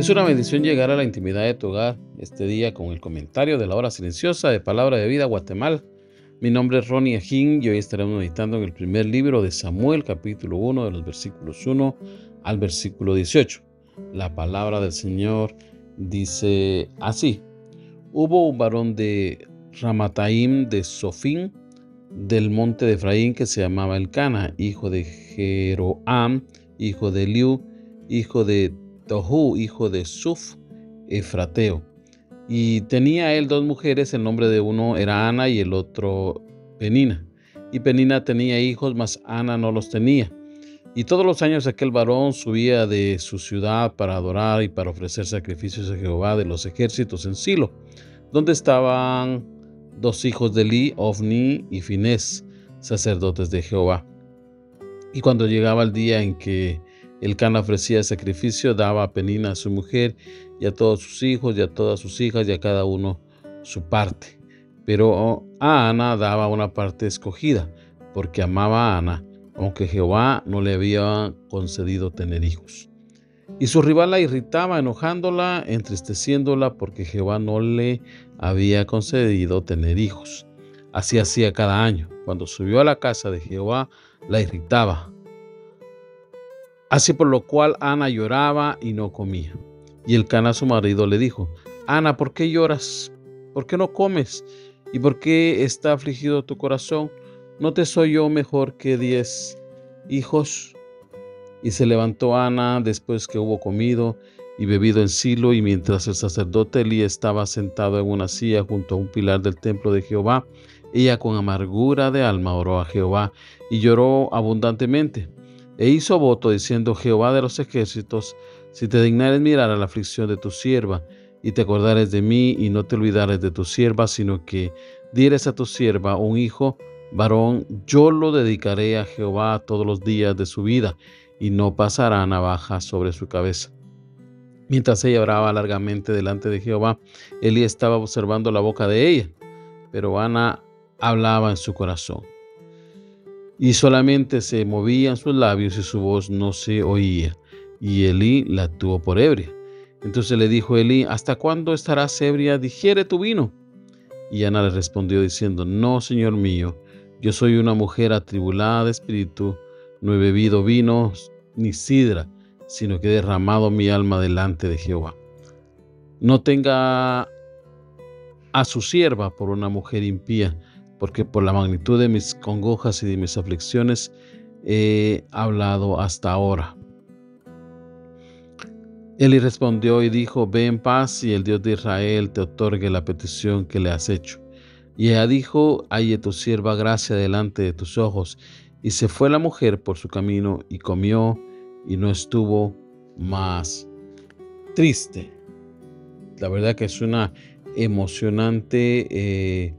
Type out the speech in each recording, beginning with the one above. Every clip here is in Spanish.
Es una bendición llegar a la intimidad de tu hogar este día con el comentario de la hora silenciosa de Palabra de Vida Guatemala. Mi nombre es Ronnie Ajín y hoy estaremos meditando en el primer libro de Samuel, capítulo 1, de los versículos 1 al versículo 18. La palabra del Señor dice así: Hubo un varón de Ramataim de Sofín, del monte de Efraín, que se llamaba Elcana, hijo de Jeroam, hijo de Liu, hijo de Tohu, hijo de Suf, Efrateo. Y tenía él dos mujeres, el nombre de uno era Ana y el otro Penina. Y Penina tenía hijos, mas Ana no los tenía. Y todos los años aquel varón subía de su ciudad para adorar y para ofrecer sacrificios a Jehová de los ejércitos en Silo, donde estaban dos hijos de Li, Ofni y Finés, sacerdotes de Jehová. Y cuando llegaba el día en que el can ofrecía sacrificio, daba a Penina a su mujer y a todos sus hijos y a todas sus hijas y a cada uno su parte. Pero a Ana daba una parte escogida, porque amaba a Ana, aunque Jehová no le había concedido tener hijos. Y su rival la irritaba, enojándola, entristeciéndola, porque Jehová no le había concedido tener hijos. Así hacía cada año. Cuando subió a la casa de Jehová, la irritaba Así por lo cual Ana lloraba y no comía. Y el cana su marido le dijo, Ana, ¿por qué lloras? ¿Por qué no comes? ¿Y por qué está afligido tu corazón? ¿No te soy yo mejor que diez hijos? Y se levantó Ana después que hubo comido y bebido en Silo, y mientras el sacerdote Elí estaba sentado en una silla junto a un pilar del templo de Jehová, ella con amargura de alma oró a Jehová y lloró abundantemente. E hizo voto diciendo, Jehová de los ejércitos, si te dignares mirar a la aflicción de tu sierva, y te acordares de mí, y no te olvidares de tu sierva, sino que dieres a tu sierva un hijo varón, yo lo dedicaré a Jehová todos los días de su vida, y no pasará navaja sobre su cabeza. Mientras ella oraba largamente delante de Jehová, Elí estaba observando la boca de ella, pero Ana hablaba en su corazón y solamente se movían sus labios y su voz no se oía. Y Elí la tuvo por ebria. Entonces le dijo Elí, ¿hasta cuándo estarás ebria? Digiere tu vino. Y Ana le respondió diciendo, No, Señor mío, yo soy una mujer atribulada de espíritu, no he bebido vino ni sidra, sino que he derramado mi alma delante de Jehová. No tenga a su sierva por una mujer impía, porque por la magnitud de mis congojas y de mis aflicciones he hablado hasta ahora. Él respondió y dijo, ve en paz y el Dios de Israel te otorgue la petición que le has hecho. Y ella dijo, halle tu sierva gracia delante de tus ojos. Y se fue la mujer por su camino y comió y no estuvo más triste. La verdad que es una emocionante eh,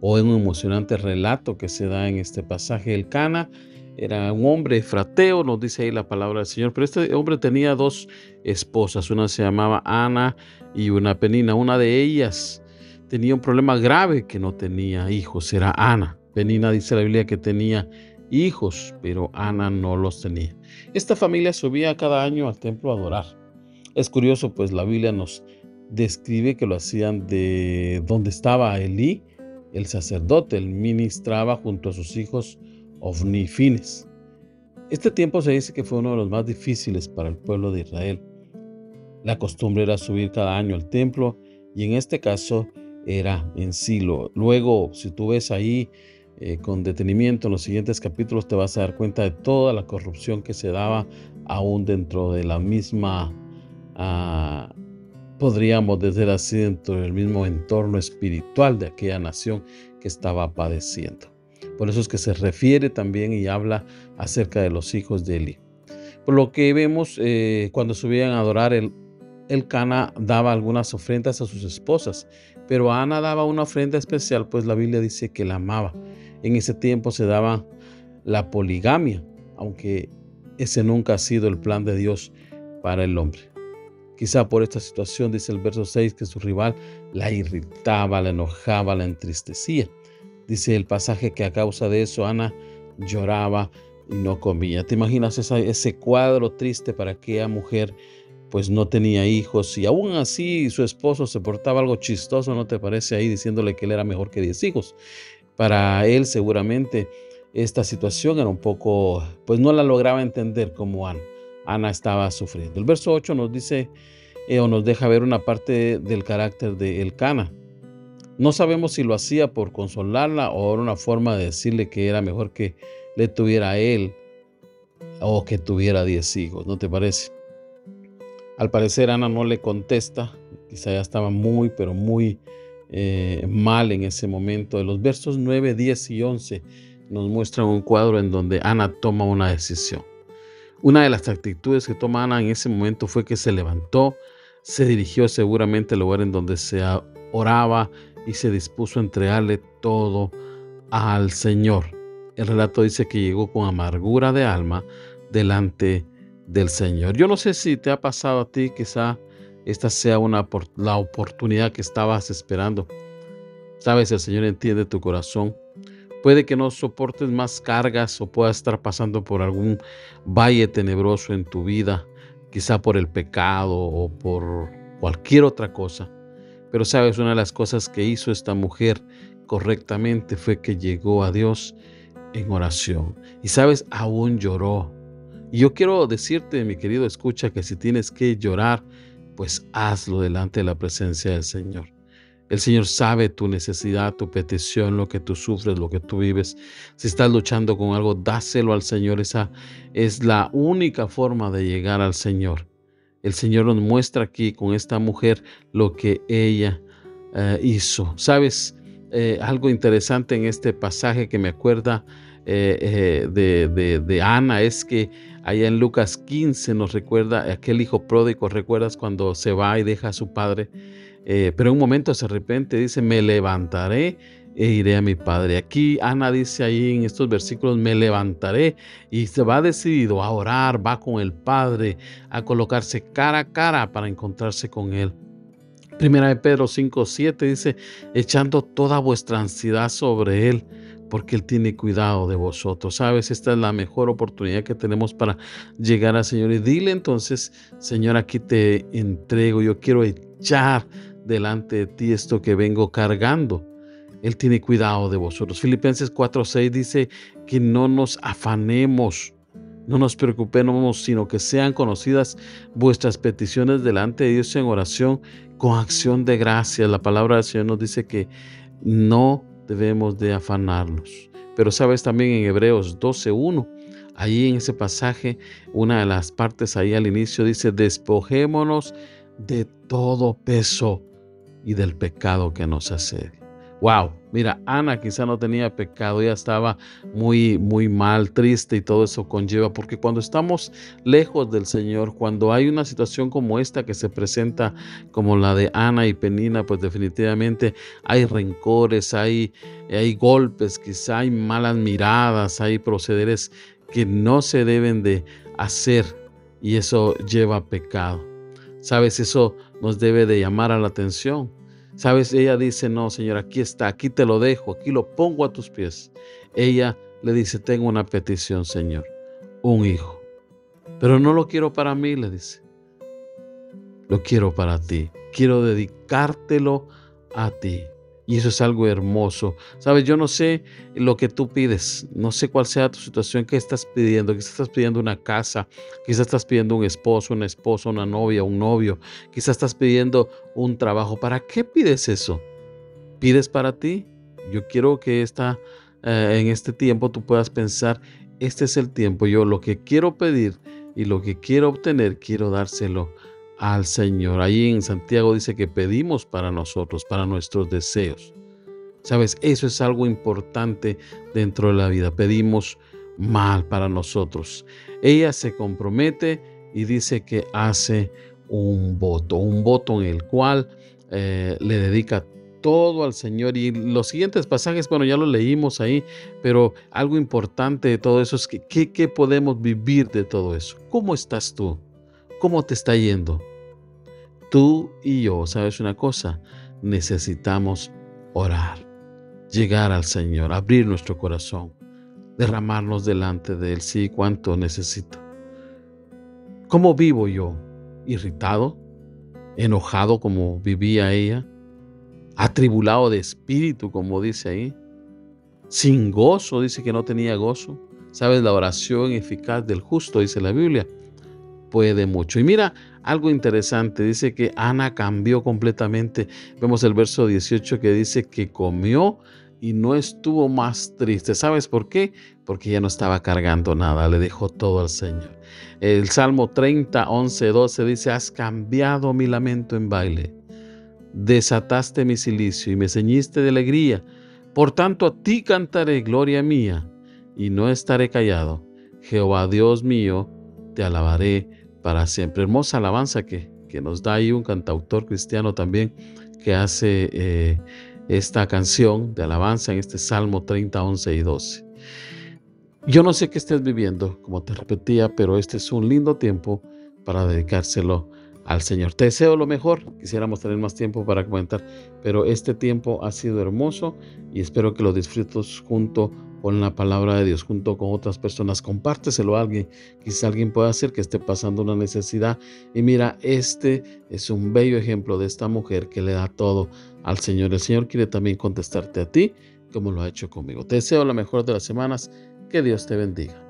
o en un emocionante relato que se da en este pasaje. El Cana era un hombre frateo, nos dice ahí la palabra del Señor, pero este hombre tenía dos esposas, una se llamaba Ana y una Penina. Una de ellas tenía un problema grave que no tenía hijos, era Ana. Penina dice la Biblia que tenía hijos, pero Ana no los tenía. Esta familia subía cada año al templo a adorar. Es curioso, pues la Biblia nos describe que lo hacían de donde estaba Elí, el sacerdote, él ministraba junto a sus hijos Fines. Este tiempo se dice que fue uno de los más difíciles para el pueblo de Israel. La costumbre era subir cada año al templo y en este caso era en Silo. Luego, si tú ves ahí eh, con detenimiento en los siguientes capítulos, te vas a dar cuenta de toda la corrupción que se daba aún dentro de la misma ah, podríamos decir así, dentro del mismo entorno espiritual de aquella nación que estaba padeciendo. Por eso es que se refiere también y habla acerca de los hijos de Eli. Por lo que vemos eh, cuando subían a adorar, el, el Cana daba algunas ofrendas a sus esposas, pero Ana daba una ofrenda especial, pues la Biblia dice que la amaba. En ese tiempo se daba la poligamia, aunque ese nunca ha sido el plan de Dios para el hombre. Quizá por esta situación, dice el verso 6, que su rival la irritaba, la enojaba, la entristecía. Dice el pasaje que a causa de eso Ana lloraba y no comía. ¿Te imaginas ese cuadro triste para aquella mujer? Pues no tenía hijos y aún así su esposo se portaba algo chistoso, ¿no te parece ahí diciéndole que él era mejor que diez hijos? Para él seguramente esta situación era un poco, pues no la lograba entender como Ana. Ana estaba sufriendo. El verso 8 nos dice eh, o nos deja ver una parte del carácter de Elcana. No sabemos si lo hacía por consolarla o era una forma de decirle que era mejor que le tuviera a él o que tuviera 10 hijos, ¿no te parece? Al parecer Ana no le contesta, quizá ya estaba muy, pero muy eh, mal en ese momento. De los versos 9, 10 y 11 nos muestran un cuadro en donde Ana toma una decisión. Una de las actitudes que toma Ana en ese momento fue que se levantó, se dirigió seguramente al lugar en donde se oraba y se dispuso a entregarle todo al Señor. El relato dice que llegó con amargura de alma delante del Señor. Yo no sé si te ha pasado a ti, quizá esta sea una, la oportunidad que estabas esperando. Sabes, el Señor entiende tu corazón Puede que no soportes más cargas o puedas estar pasando por algún valle tenebroso en tu vida, quizá por el pecado o por cualquier otra cosa. Pero sabes, una de las cosas que hizo esta mujer correctamente fue que llegó a Dios en oración. Y sabes, aún lloró. Y yo quiero decirte, mi querido escucha, que si tienes que llorar, pues hazlo delante de la presencia del Señor. El Señor sabe tu necesidad, tu petición, lo que tú sufres, lo que tú vives. Si estás luchando con algo, dáselo al Señor. Esa es la única forma de llegar al Señor. El Señor nos muestra aquí con esta mujer lo que ella eh, hizo. ¿Sabes? Eh, algo interesante en este pasaje que me acuerda eh, de, de, Ana es que allá en Lucas 15 nos recuerda aquel hijo pródigo, ¿recuerdas cuando se va y deja a su padre? Eh, pero en un momento se repente dice, me levantaré e iré a mi padre. Aquí Ana dice ahí en estos versículos, me levantaré y se va decidido a orar, va con el Padre, a colocarse cara a cara para encontrarse con Él. Primera de Pedro 5, 7 dice, echando toda vuestra ansiedad sobre Él, porque Él tiene cuidado de vosotros. Sabes, esta es la mejor oportunidad que tenemos para llegar al Señor. Y dile entonces, Señor, aquí te entrego, yo quiero echar delante de ti esto que vengo cargando. Él tiene cuidado de vosotros. Filipenses 4:6 dice que no nos afanemos, no nos preocupemos, sino que sean conocidas vuestras peticiones delante de Dios en oración con acción de gracias. La palabra del Señor nos dice que no debemos de afanarnos. Pero sabes también en Hebreos 12:1, ahí en ese pasaje, una de las partes ahí al inicio dice, despojémonos de todo peso y del pecado que nos hace. Wow, mira, Ana quizá no tenía pecado, ella estaba muy, muy mal, triste y todo eso conlleva, porque cuando estamos lejos del Señor, cuando hay una situación como esta que se presenta como la de Ana y Penina, pues definitivamente hay rencores, hay, hay golpes, quizá hay malas miradas, hay procederes que no se deben de hacer y eso lleva a pecado. Sabes, eso nos debe de llamar a la atención. Sabes, ella dice, no, Señor, aquí está, aquí te lo dejo, aquí lo pongo a tus pies. Ella le dice, tengo una petición, Señor, un hijo. Pero no lo quiero para mí, le dice. Lo quiero para ti. Quiero dedicártelo a ti. Y eso es algo hermoso. Sabes, yo no sé lo que tú pides, no sé cuál sea tu situación, qué estás pidiendo, quizás estás pidiendo una casa, quizás estás pidiendo un esposo, una esposa, una novia, un novio, quizás estás pidiendo un trabajo. ¿Para qué pides eso? ¿Pides para ti? Yo quiero que esta, eh, en este tiempo tú puedas pensar, este es el tiempo, yo lo que quiero pedir y lo que quiero obtener, quiero dárselo al Señor. Ahí en Santiago dice que pedimos para nosotros, para nuestros deseos. Sabes, eso es algo importante dentro de la vida. Pedimos mal para nosotros. Ella se compromete y dice que hace un voto, un voto en el cual eh, le dedica todo al Señor. Y los siguientes pasajes, bueno, ya lo leímos ahí, pero algo importante de todo eso es que ¿qué, podemos vivir de todo eso? ¿Cómo estás tú? ¿Cómo te está yendo? Tú y yo, ¿sabes una cosa? Necesitamos orar, llegar al Señor, abrir nuestro corazón, derramarnos delante de Él. Sí, cuánto necesito. ¿Cómo vivo yo? ¿Irritado? ¿Enojado como vivía ella? atribulado de espíritu, como dice ahí, sin gozo, dice que no tenía gozo. ¿Sabes? La oración eficaz del justo, dice la Biblia, puede mucho. Y mira, algo interesante, dice que Ana cambió completamente. Vemos el verso 18 que dice que comió y no estuvo más triste. ¿Sabes por qué? Porque ya no estaba cargando nada, le dejó todo al Señor. El Salmo 30, 11, 12 dice, has cambiado mi lamento en baile desataste mi silicio y me ceñiste de alegría. Por tanto a ti cantaré, gloria mía, y no estaré callado. Jehová Dios mío, te alabaré para siempre. Hermosa alabanza que, que nos da ahí un cantautor cristiano también que hace eh, esta canción de alabanza en este Salmo 30, 11 y 12. Yo no sé qué estés viviendo, como te repetía, pero este es un lindo tiempo para dedicárselo al Señor. Te deseo lo mejor, quisiéramos tener más tiempo para comentar, pero este tiempo ha sido hermoso y espero que lo disfrutes junto con la palabra de Dios, junto con otras personas. Compárteselo a alguien, quizá alguien pueda hacer que esté pasando una necesidad. Y mira, este es un bello ejemplo de esta mujer que le da todo al Señor. El Señor quiere también contestarte a ti como lo ha hecho conmigo. Te deseo la mejor de las semanas. Que Dios te bendiga.